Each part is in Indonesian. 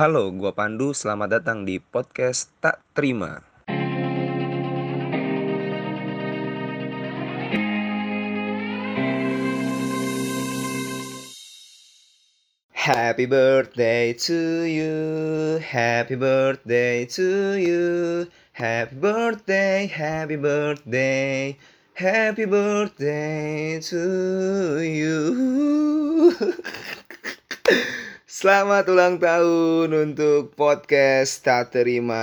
Halo, gua Pandu. Selamat datang di podcast Tak Terima. Happy birthday to you, happy birthday to you, happy birthday, happy birthday, happy birthday to you. Selamat ulang tahun untuk podcast tak terima.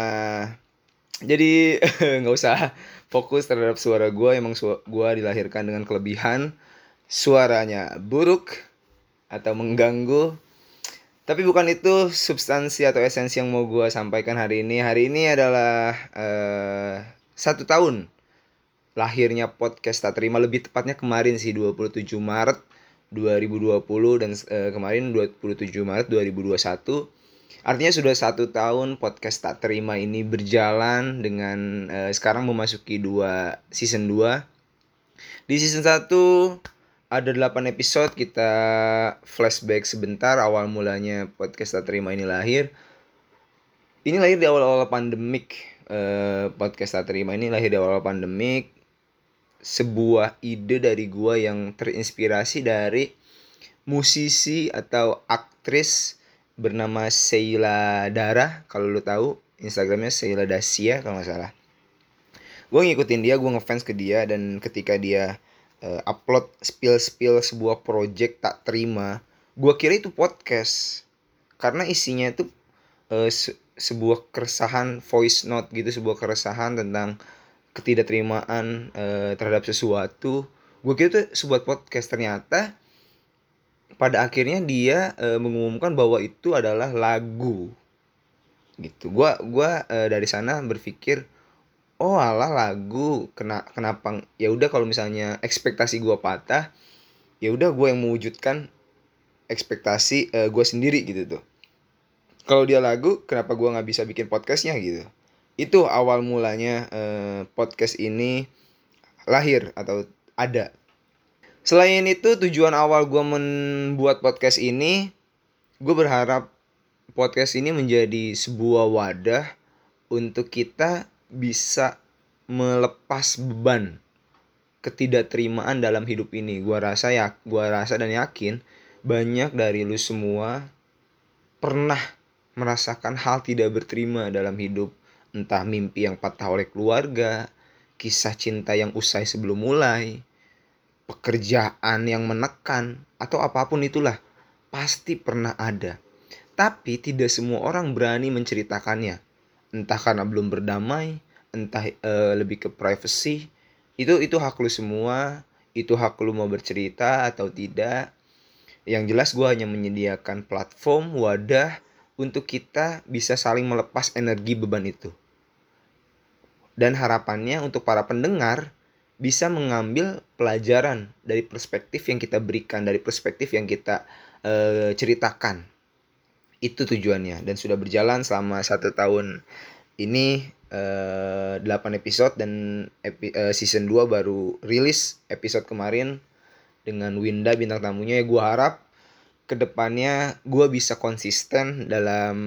Jadi nggak usah fokus terhadap suara gue. Emang gue dilahirkan dengan kelebihan suaranya buruk atau mengganggu. Tapi bukan itu substansi atau esensi yang mau gue sampaikan hari ini. Hari ini adalah uh, satu tahun lahirnya podcast tak terima. Lebih tepatnya kemarin sih 27 Maret 2020 dan uh, kemarin 27 Maret 2021 artinya sudah satu tahun podcast tak terima ini berjalan dengan uh, sekarang memasuki dua season 2 di season 1 ada 8 episode kita flashback sebentar awal mulanya podcast tak terima ini lahir. Ini lahir di awal-awal pandemik uh, podcast tak terima ini lahir di awal-awal pandemik sebuah ide dari gua yang terinspirasi dari musisi atau aktris bernama Sheila Dara. Kalau lu tahu Instagramnya Sheila Dasia kalau nggak salah. Gue ngikutin dia gue ngefans ke dia dan ketika dia uh, upload spill spill sebuah project tak terima gue kira itu podcast. Karena isinya itu uh, se sebuah keresahan voice note gitu sebuah keresahan tentang ketidakterimaan uh, terhadap sesuatu. Gue kira itu sebuah podcast ternyata pada akhirnya dia uh, mengumumkan bahwa itu adalah lagu. Gitu. Gue gua uh, dari sana berpikir oh alah lagu. Kena kenapa ya udah kalau misalnya ekspektasi gue patah ya udah gue yang mewujudkan ekspektasi uh, gue sendiri gitu tuh. Kalau dia lagu kenapa gue nggak bisa bikin podcastnya gitu itu awal mulanya eh, podcast ini lahir atau ada. Selain itu tujuan awal gue membuat podcast ini, gue berharap podcast ini menjadi sebuah wadah untuk kita bisa melepas beban ketidakterimaan dalam hidup ini. Gua rasa ya, gua rasa dan yakin banyak dari lu semua pernah merasakan hal tidak berterima dalam hidup entah mimpi yang patah oleh keluarga, kisah cinta yang usai sebelum mulai, pekerjaan yang menekan, atau apa pun itulah, pasti pernah ada. Tapi tidak semua orang berani menceritakannya. Entah karena belum berdamai, entah e, lebih ke privacy. Itu itu hak lu semua, itu hak lu mau bercerita atau tidak. Yang jelas gue hanya menyediakan platform, wadah, untuk kita bisa saling melepas energi beban itu. Dan harapannya untuk para pendengar bisa mengambil pelajaran dari perspektif yang kita berikan, dari perspektif yang kita uh, ceritakan. Itu tujuannya dan sudah berjalan selama satu tahun ini uh, 8 episode dan epi, uh, season 2 baru rilis episode kemarin dengan Winda bintang tamunya ya gue harap ke depannya gue bisa konsisten dalam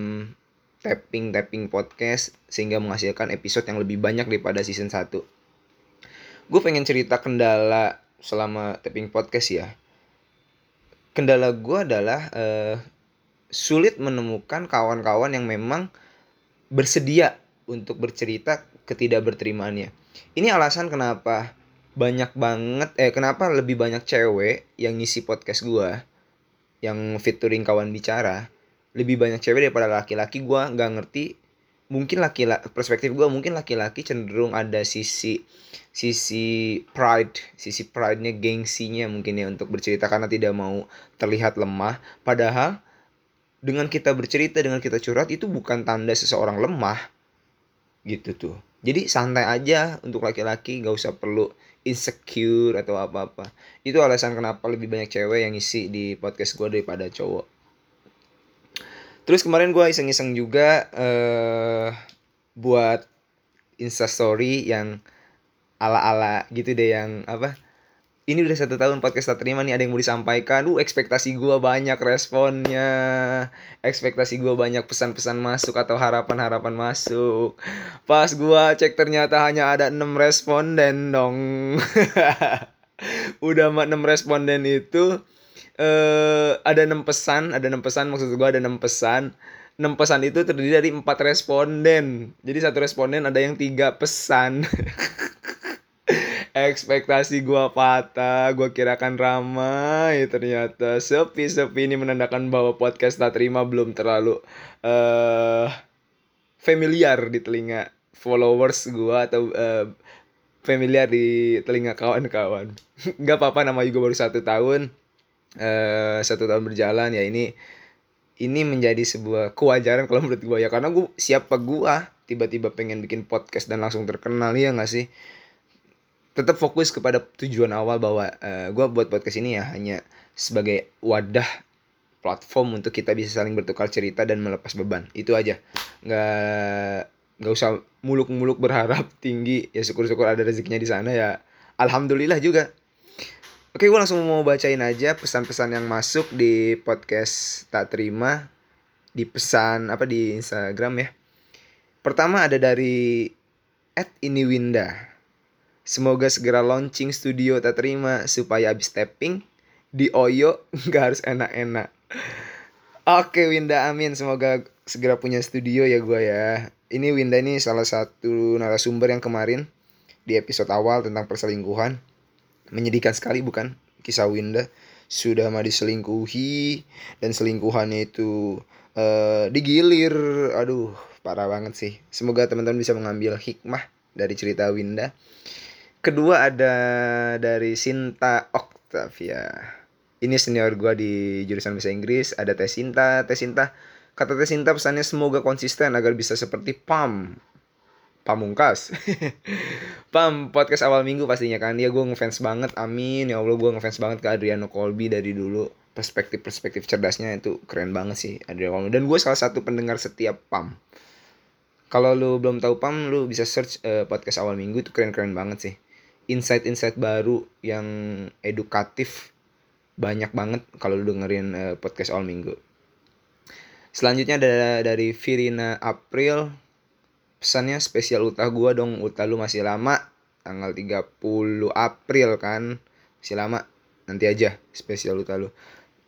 tapping tapping podcast sehingga menghasilkan episode yang lebih banyak daripada season 1 gue pengen cerita kendala selama tapping podcast ya. Kendala gue adalah uh, sulit menemukan kawan-kawan yang memang bersedia untuk bercerita ketidak berterimaannya ini alasan kenapa banyak banget eh kenapa lebih banyak cewek yang ngisi podcast gue yang featuring kawan bicara lebih banyak cewek daripada laki-laki gue nggak ngerti. Mungkin laki-laki perspektif gue mungkin laki-laki cenderung ada sisi sisi pride sisi pride-nya gengsinya mungkin ya untuk bercerita karena tidak mau terlihat lemah. Padahal dengan kita bercerita dengan kita curhat itu bukan tanda seseorang lemah. Gitu tuh. Jadi santai aja untuk laki-laki gak usah perlu insecure atau apa-apa. Itu alasan kenapa lebih banyak cewek yang isi di podcast gue daripada cowok. Terus kemarin gue iseng-iseng juga uh, buat instastory yang ala-ala gitu deh yang apa ini udah satu tahun podcast tak terima nih ada yang mau disampaikan. Uh ekspektasi gue banyak responnya. Ekspektasi gue banyak pesan-pesan masuk atau harapan-harapan masuk. Pas gue cek ternyata hanya ada enam responden dong. Udah enam responden itu eh ada enam pesan ada enam pesan maksud gue ada enam pesan. Enam pesan itu terdiri dari empat responden. Jadi satu responden ada yang tiga pesan ekspektasi gua patah gua kirakan ramai ternyata. Sepi sepi ini menandakan bahwa podcast tak terima belum terlalu uh, familiar di telinga followers gua atau uh, familiar di telinga kawan-kawan. Nggak apa-apa nama juga baru satu tahun uh, satu tahun berjalan. Ya ini ini menjadi sebuah kewajaran kalau menurut gue ya. Karena gue siapa gue tiba-tiba pengen bikin podcast dan langsung terkenal ya nggak sih tetap fokus kepada tujuan awal bahwa uh, eh, gue buat podcast ini ya hanya sebagai wadah platform untuk kita bisa saling bertukar cerita dan melepas beban. Itu aja. Nggak nggak usah muluk-muluk berharap tinggi. Ya syukur-syukur ada rezekinya di sana ya. Alhamdulillah juga. Oke gue langsung mau bacain aja pesan-pesan yang masuk di podcast tak terima di pesan apa di Instagram ya. Pertama ada dari at iniwinda Semoga segera launching studio tak terima supaya abis tapping di Oyo nggak harus enak-enak. Oke Winda amin semoga segera punya studio ya gue ya. Ini Winda ini salah satu narasumber yang kemarin di episode awal tentang perselingkuhan. Menyedihkan sekali bukan kisah Winda sudah mah diselingkuhi dan selingkuhannya itu uh, digilir. Aduh, parah banget sih. Semoga teman-teman bisa mengambil hikmah dari cerita Winda. Kedua ada dari Sinta Octavia. Ini senior gue di jurusan bahasa Inggris. Ada Teh Sinta. Teh Sinta. Kata Teh Sinta pesannya semoga konsisten agar bisa seperti Pam. Pamungkas. Pam, podcast awal minggu pastinya kan. Ya gue ngefans banget. Amin. Ya Allah gue ngefans banget ke Adriano Colby dari dulu. Perspektif-perspektif cerdasnya itu keren banget sih Adriano Colby. Dan gue salah satu pendengar setiap Pam. Kalau lu belum tahu Pam, lu bisa search uh, podcast awal minggu itu keren-keren banget sih insight-insight baru yang edukatif banyak banget kalau lu dengerin uh, podcast all minggu. Selanjutnya ada dari Virina April. Pesannya spesial ultah gua dong. Ultah lu masih lama. Tanggal 30 April kan. Masih lama. Nanti aja spesial ultah lu.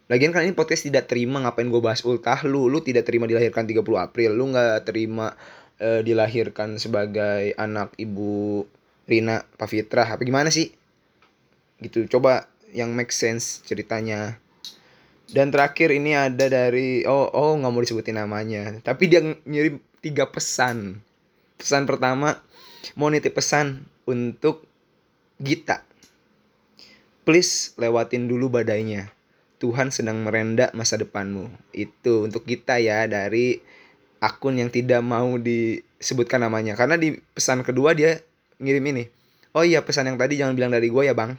Lagian kan ini podcast tidak terima ngapain gue bahas ultah lu. Lu tidak terima dilahirkan 30 April. Lu nggak terima uh, dilahirkan sebagai anak ibu Rina Pavitra apa gimana sih? Gitu coba yang make sense ceritanya. Dan terakhir ini ada dari oh oh nggak mau disebutin namanya. Tapi dia ngirim tiga pesan. Pesan pertama mau nitip pesan untuk Gita. Please lewatin dulu badainya. Tuhan sedang merendak masa depanmu. Itu untuk kita ya dari akun yang tidak mau disebutkan namanya. Karena di pesan kedua dia ngirim ini. Oh iya pesan yang tadi jangan bilang dari gue ya bang.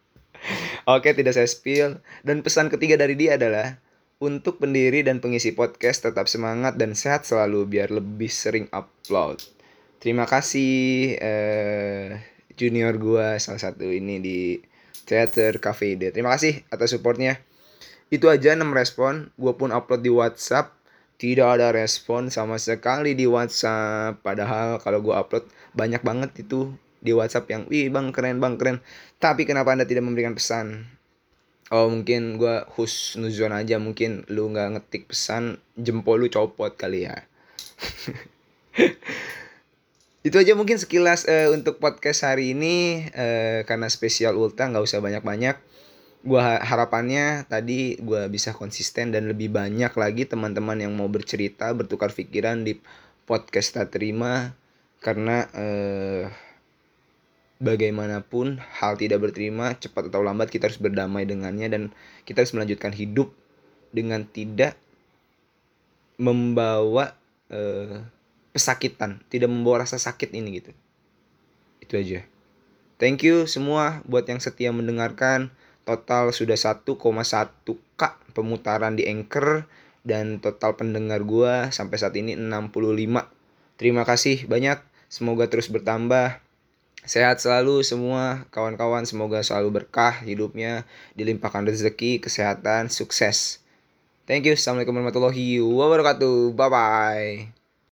Oke tidak saya spill. Dan pesan ketiga dari dia adalah untuk pendiri dan pengisi podcast tetap semangat dan sehat selalu biar lebih sering upload. Terima kasih eh, junior gue salah satu ini di Theater Cafe Day. Terima kasih atas supportnya. Itu aja 6 respon. Gue pun upload di WhatsApp tidak ada respon sama sekali di WhatsApp. Padahal kalau gue upload banyak banget itu di WhatsApp yang, wih bang keren bang keren. Tapi kenapa anda tidak memberikan pesan? Oh mungkin gue husnuzon aja mungkin lu nggak ngetik pesan jempol lu copot kali ya. itu aja mungkin sekilas uh, untuk podcast hari ini uh, karena spesial ulta nggak usah banyak-banyak gua harapannya tadi gua bisa konsisten dan lebih banyak lagi teman-teman yang mau bercerita bertukar pikiran di podcast tak terima. Karena eh, bagaimanapun hal tidak berterima cepat atau lambat kita harus berdamai dengannya dan kita harus melanjutkan hidup dengan tidak membawa eh, pesakitan tidak membawa rasa sakit ini gitu. Itu aja. Thank you semua buat yang setia mendengarkan total sudah 1,1k pemutaran di Anchor dan total pendengar gua sampai saat ini 65. Terima kasih banyak. Semoga terus bertambah. Sehat selalu semua kawan-kawan, semoga selalu berkah hidupnya, dilimpahkan rezeki, kesehatan, sukses. Thank you. Assalamualaikum warahmatullahi wabarakatuh. Bye bye.